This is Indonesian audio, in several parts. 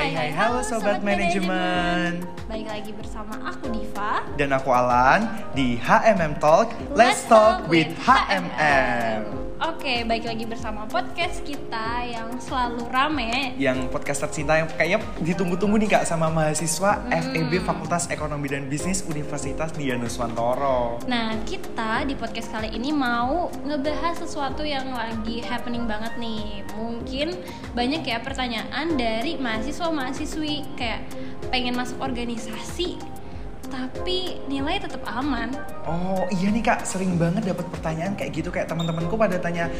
Hai hai halo sobat manajemen. Baik lagi bersama aku Diva Dan aku Alan di HMM Talk. Let's talk with HMM. Oke, baik lagi bersama podcast kita yang selalu rame Yang podcast tercinta yang kayaknya ditunggu-tunggu nih kak sama mahasiswa Hmm. FEB Fakultas Ekonomi dan Bisnis Universitas Dianuswantoro. Nah, kita di podcast kali ini mau ngebahas sesuatu yang lagi happening banget nih Mungkin banyak ya pertanyaan dari mahasiswa-mahasiswi Kayak pengen masuk organisasi tapi nilai tetap aman. Oh iya nih kak, sering banget dapat pertanyaan kayak gitu. Kayak teman-temanku pada tanya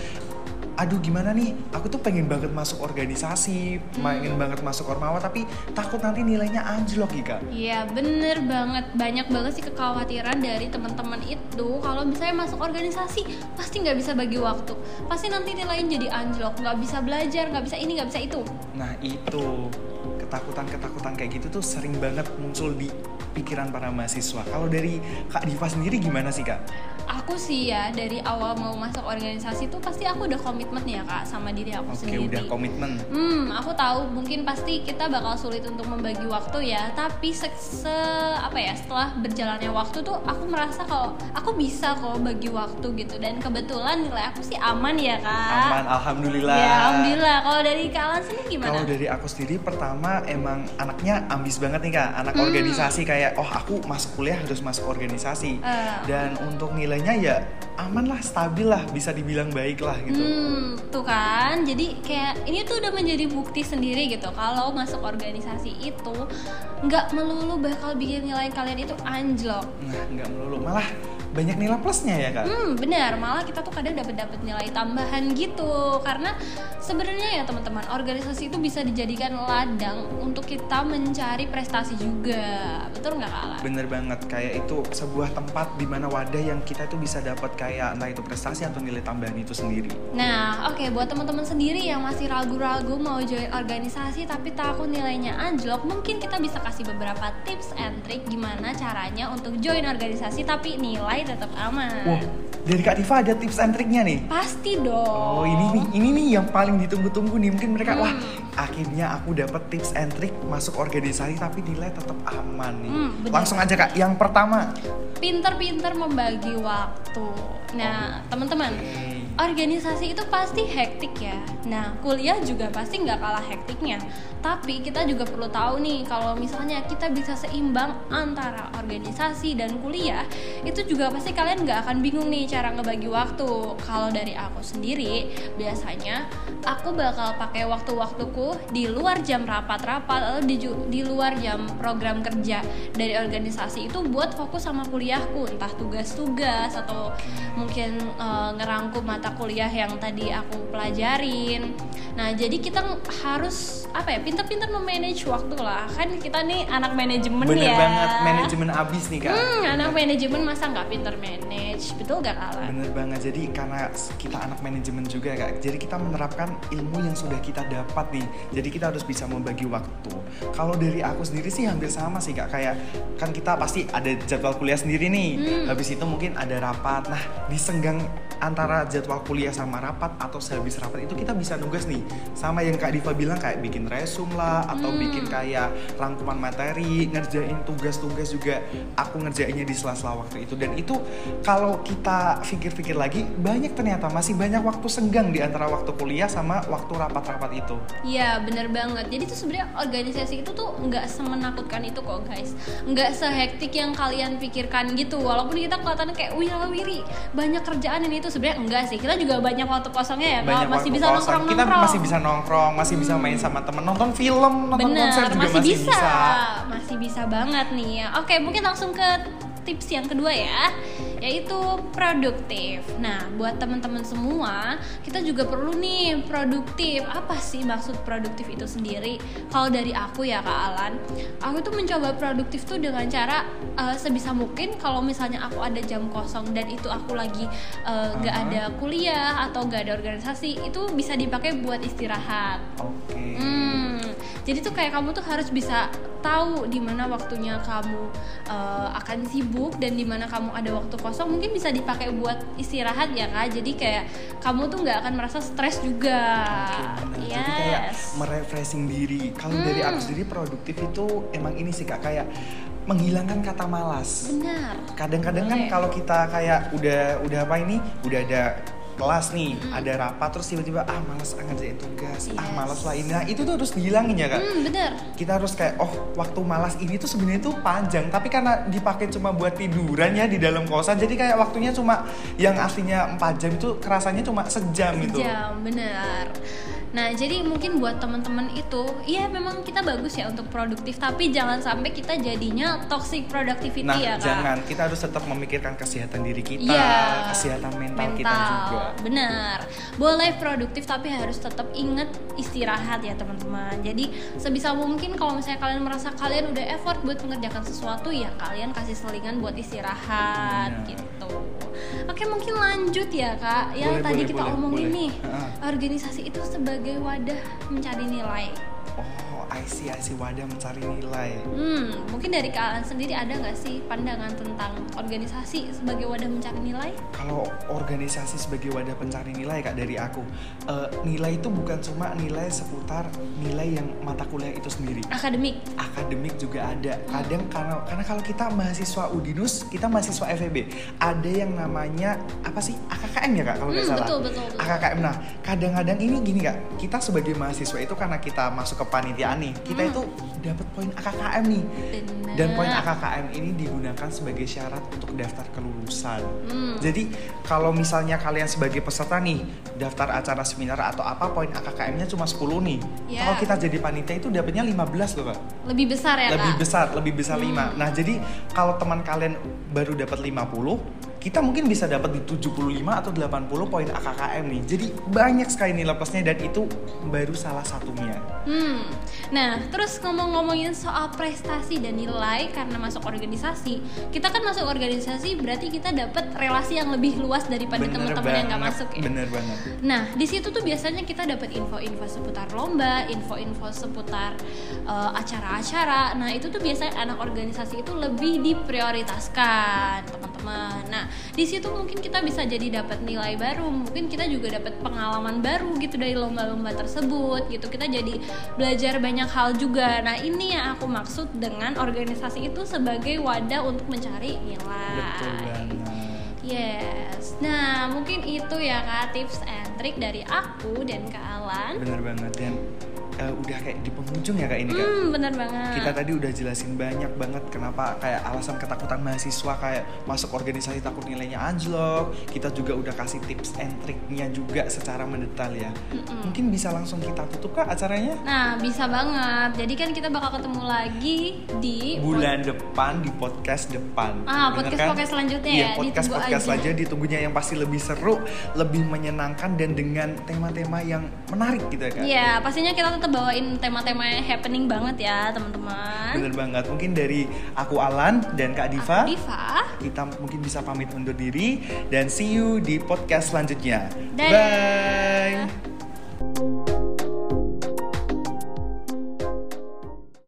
Aduh gimana nih, aku tuh pengen banget masuk organisasi, pengen banget masuk ormawa tapi takut nanti nilainya anjlok ya kak. Iya bener banget. Banyak banget sih kekhawatiran dari teman-teman itu. Kalau misalnya masuk organisasi pasti nggak bisa bagi waktu. Pasti nanti nilainya jadi anjlok. Nggak bisa belajar nggak bisa ini nggak bisa itu. Nah itu ketakutan-ketakutan kayak gitu tuh sering banget muncul di pikiran para mahasiswa. Kalau dari Kak Diva sendiri gimana sih Kak? Aku sih ya dari awal mau masuk organisasi tuh pasti aku udah komitmen ya kak sama diri aku Oke sendiri udah komitmen. Hmm, aku tahu mungkin pasti kita bakal sulit untuk membagi waktu ya. Tapi se, se- apa ya setelah berjalannya waktu tuh aku merasa kalau aku bisa kok bagi waktu gitu. Dan kebetulan nilai aku sih aman ya kak. Aman, alhamdulillah. Ya alhamdulillah. Kalau dari kalian sendiri gimana? Kalau dari aku sendiri pertama emang anaknya ambis banget nih kak, anak Hmm. organisasi kayak oh aku masuk kuliah harus masuk organisasi. Eh. Dan untuk nilainya ya aman lah, stabil lah, bisa dibilang baik lah gitu. Hmm, tuh kan. Jadi kayak ini tuh udah menjadi bukti sendiri gitu. Kalau masuk organisasi itu nggak melulu bakal bikin nilai kalian itu anjlok. Nah nggak melulu, malah banyak nilai plusnya ya kak. Hmm, benar. Malah kita tuh kadang dapat dapat nilai tambahan gitu. Karena sebenarnya ya teman-teman, organisasi itu bisa dijadikan ladang untuk kita mencari prestasi juga. Betul nggak kalah? Bener banget, kayak itu sebuah tempat di mana wadah yang kita tuh bisa dapat kayak entah itu prestasi atau nilai tambahan itu sendiri. Nah, oke buat teman-teman sendiri yang masih ragu-ragu mau join organisasi tapi takut nilainya anjlok, mungkin kita bisa kasih beberapa tips and trick gimana caranya untuk join organisasi tapi nilai tetap aman. Wah, dari Kak Diva ada tips and triknya nih. Pasti dong. Oh ini nih, ini nih yang paling ditunggu-tunggu nih. Mungkin mereka Hmm. wah akhirnya aku dapat tips and trick masuk organisasi tapi nilai tetap aman nih. Hmm, bener. Langsung aja kak, yang pertama. pinter-pinter membagi waktu. Nah, teman-teman, Oke. Organisasi itu pasti hektik ya. Nah, kuliah juga pasti nggak kalah hektiknya. Tapi kita juga perlu tahu nih, kalau misalnya kita bisa seimbang antara organisasi dan kuliah, itu juga pasti kalian nggak akan bingung nih cara ngebagi waktu. Kalau dari aku sendiri, biasanya aku bakal pakai waktu-waktuku di luar jam rapat-rapat, lalu di, di luar jam program kerja dari organisasi itu buat fokus sama kuliahku, entah tugas-tugas atau mungkin eh, ngerangkum mata kuliah yang tadi aku pelajarin. Nah, jadi kita harus apa ya, pinter-pinter memanage waktu lah. Kan kita nih anak manajemen Bener ya. banget, manajemen abis nih kak. Hmm, anak Bener. manajemen masa nggak pinter manage, betul gak kalah? Bener banget, jadi karena kita anak manajemen juga kak Jadi kita menerapkan ilmu yang sudah kita dapat nih Jadi kita harus bisa membagi waktu Kalau dari aku sendiri sih hampir sama sih kak Kayak kan kita pasti ada jadwal kuliah sendiri nih Hmm. Habis itu mungkin ada rapat Nah di senggang antara jadwal kuliah sama rapat Atau sehabis rapat itu kita bisa nugas nih Sama yang kak Diva bilang kayak bikin resume lah Atau Hmm. bikin kayak rangkuman materi Ngerjain tugas-tugas juga Aku ngerjainnya di sela-sela waktu itu Dan itu kalau kita pikir-pikir lagi banyak ternyata masih banyak waktu senggang di antara waktu kuliah sama waktu rapat-rapat itu. Iya bener banget. Jadi tuh sebenarnya organisasi itu tuh nggak semenakutkan itu kok guys. Nggak sehektik yang kalian pikirkan gitu. Walaupun kita kelihatannya kayak wiri banyak kerjaan ini itu sebenarnya enggak sih. Kita juga banyak waktu kosongnya ya. Kalau Banyak masih waktu bisa kosong. nongkrong Kita nongkrong. masih bisa nongkrong, masih bisa main sama temen, nonton film, nonton Bener, konser juga masih, masih, bisa. masih bisa banget nih ya. Oke, mungkin langsung ke tips yang kedua ya, yaitu produktif. Nah, buat teman-teman semua, kita juga perlu nih produktif. Apa sih maksud produktif itu sendiri? Kalau dari aku ya Kak Alan, aku tuh mencoba produktif tuh dengan cara eh, sebisa mungkin kalau misalnya aku ada jam kosong dan itu aku lagi eh, nggak Aha. ada kuliah atau nggak ada organisasi, itu bisa dipakai buat istirahat. Oke. Hmm, jadi tuh kayak kamu tuh harus bisa tahu di mana waktunya kamu eh, akan sibuk dan di mana kamu ada waktu kosong mungkin bisa dipakai buat istirahat ya kak jadi kayak kamu tuh nggak akan merasa stres juga Oke, benar. Jadi kayak yes merefreshing diri. Kalau dari Hmm. aku sendiri produktif itu emang ini sih kak kayak menghilangkan kata malas. Benar. Kadang-kadang kan kalau kita kayak udah udah apa ini udah ada kelas nih, Mm-mm. ada rapat terus tiba-tiba ah malas ah ngerjain tugas, ah Yes. malas lah ini. Nah, itu tuh harus dihilangin ya kak. Hmm, benar. Kita harus kayak oh waktu malas ini tuh sebenarnya tuh panjang, tapi karena dipakai cuma buat tiduran ya di dalam kosan, jadi kayak waktunya cuma yang aslinya 4 jam itu kerasanya cuma sejam gitu. jam benar nah jadi mungkin buat teman-teman itu iya memang kita bagus ya untuk produktif tapi jangan sampai kita jadinya toxic productivity Nah, ya kak jangan. Kita harus tetap memikirkan kesehatan diri kita, Iya. kesehatan mental, kita juga. benar boleh produktif tapi harus tetap ingat istirahat ya teman-teman jadi sebisa mungkin kalau misalnya kalian merasa kalian udah effort buat mengerjakan sesuatu ya kalian kasih selingan buat istirahat Benar. gitu oke mungkin lanjut ya kak yang Boleh, tadi boleh, kita boleh, omongin boleh. nih organisasi itu sebagai wadah mencari nilai. Oh, I see, I see. Wadah mencari nilai. Hmm, mungkin dari kalian sendiri ada nggak sih pandangan tentang organisasi sebagai wadah mencari nilai? Kalau organisasi sebagai wadah pencari nilai kak dari aku, eh, nilai itu bukan cuma nilai seputar nilai yang mata kuliah itu sendiri. Akademik. Akademik juga ada. Kadang karena karena kalau kita mahasiswa Udinus, kita mahasiswa FEB, ada yang namanya apa sih AKKM ya kak kalau nggak Hmm, salah. betul, betul, betul. AKKM. Nah, kadang-kadang ini gini kak, kita sebagai mahasiswa itu karena kita masuk ke panitiaan nih, kita Hmm. itu dapat poin AKKM nih. Benar. Dan poin AKKM ini digunakan sebagai syarat untuk daftar kelulusan. Hmm. Jadi kalau misalnya kalian sebagai peserta nih daftar acara seminar atau apa poin AKKM-nya cuma 10 nih. Ya. Kalau kita jadi panitia itu dapatnya 15 loh, Kak. Lebih besar ya lebih kak? besar, lebih besar Hmm. 5. Nah, jadi kalau teman kalian baru dapat 50, kita mungkin bisa dapat di 75 atau 80 poin AKKM nih. Jadi banyak sekali nilai plusnya dan itu baru salah satunya. Hmm. Nah, terus ngomong-ngomongin soal prestasi dan nilai karena masuk organisasi, kita kan masuk organisasi berarti kita dapat relasi yang lebih luas daripada teman-teman yang nggak masuk ya. Bener banget. Nah, di situ tuh biasanya kita dapat info-info seputar lomba, info-info seputar uh, acara-acara. Nah, itu tuh biasanya anak organisasi itu lebih diprioritaskan, teman-teman. Nah, di situ mungkin kita bisa jadi dapat nilai baru, mungkin kita juga dapat pengalaman baru gitu dari lomba-lomba tersebut gitu. Kita jadi belajar banyak hal juga. Nah, ini yang aku maksud dengan organisasi itu sebagai wadah untuk mencari nilai. Betul banget. Yes. Nah, mungkin itu ya Kak tips and trick dari aku dan Kak Alan. Bener banget dan eh, udah kayak di penghujung ya kak ini kak. Hmm, bener banget. Kita tadi udah jelasin banyak banget kenapa kayak alasan ketakutan mahasiswa kayak masuk organisasi takut nilainya anjlok. Kita juga udah kasih tips and triknya juga secara mendetail ya. Mm-mm. Mungkin bisa langsung kita tutup kak acaranya Nah, bisa banget. Jadi kan kita bakal ketemu lagi di bulan depan di podcast depan. Ah, podcast- podcast selanjutnya Iya, ya, podcast ditunggu podcast aja. selanjutnya ditunggunya yang pasti lebih seru, lebih menyenangkan dan dengan tema-tema yang menarik gitu ya kak. Iya, pastinya kita tetap bawain tema-tema happening banget ya, teman-teman. Bener banget. Mungkin dari aku Alan dan Kak Diva. Aku Diva. kita mungkin bisa pamit undur diri dan see you di podcast selanjutnya. Dadah. Bye.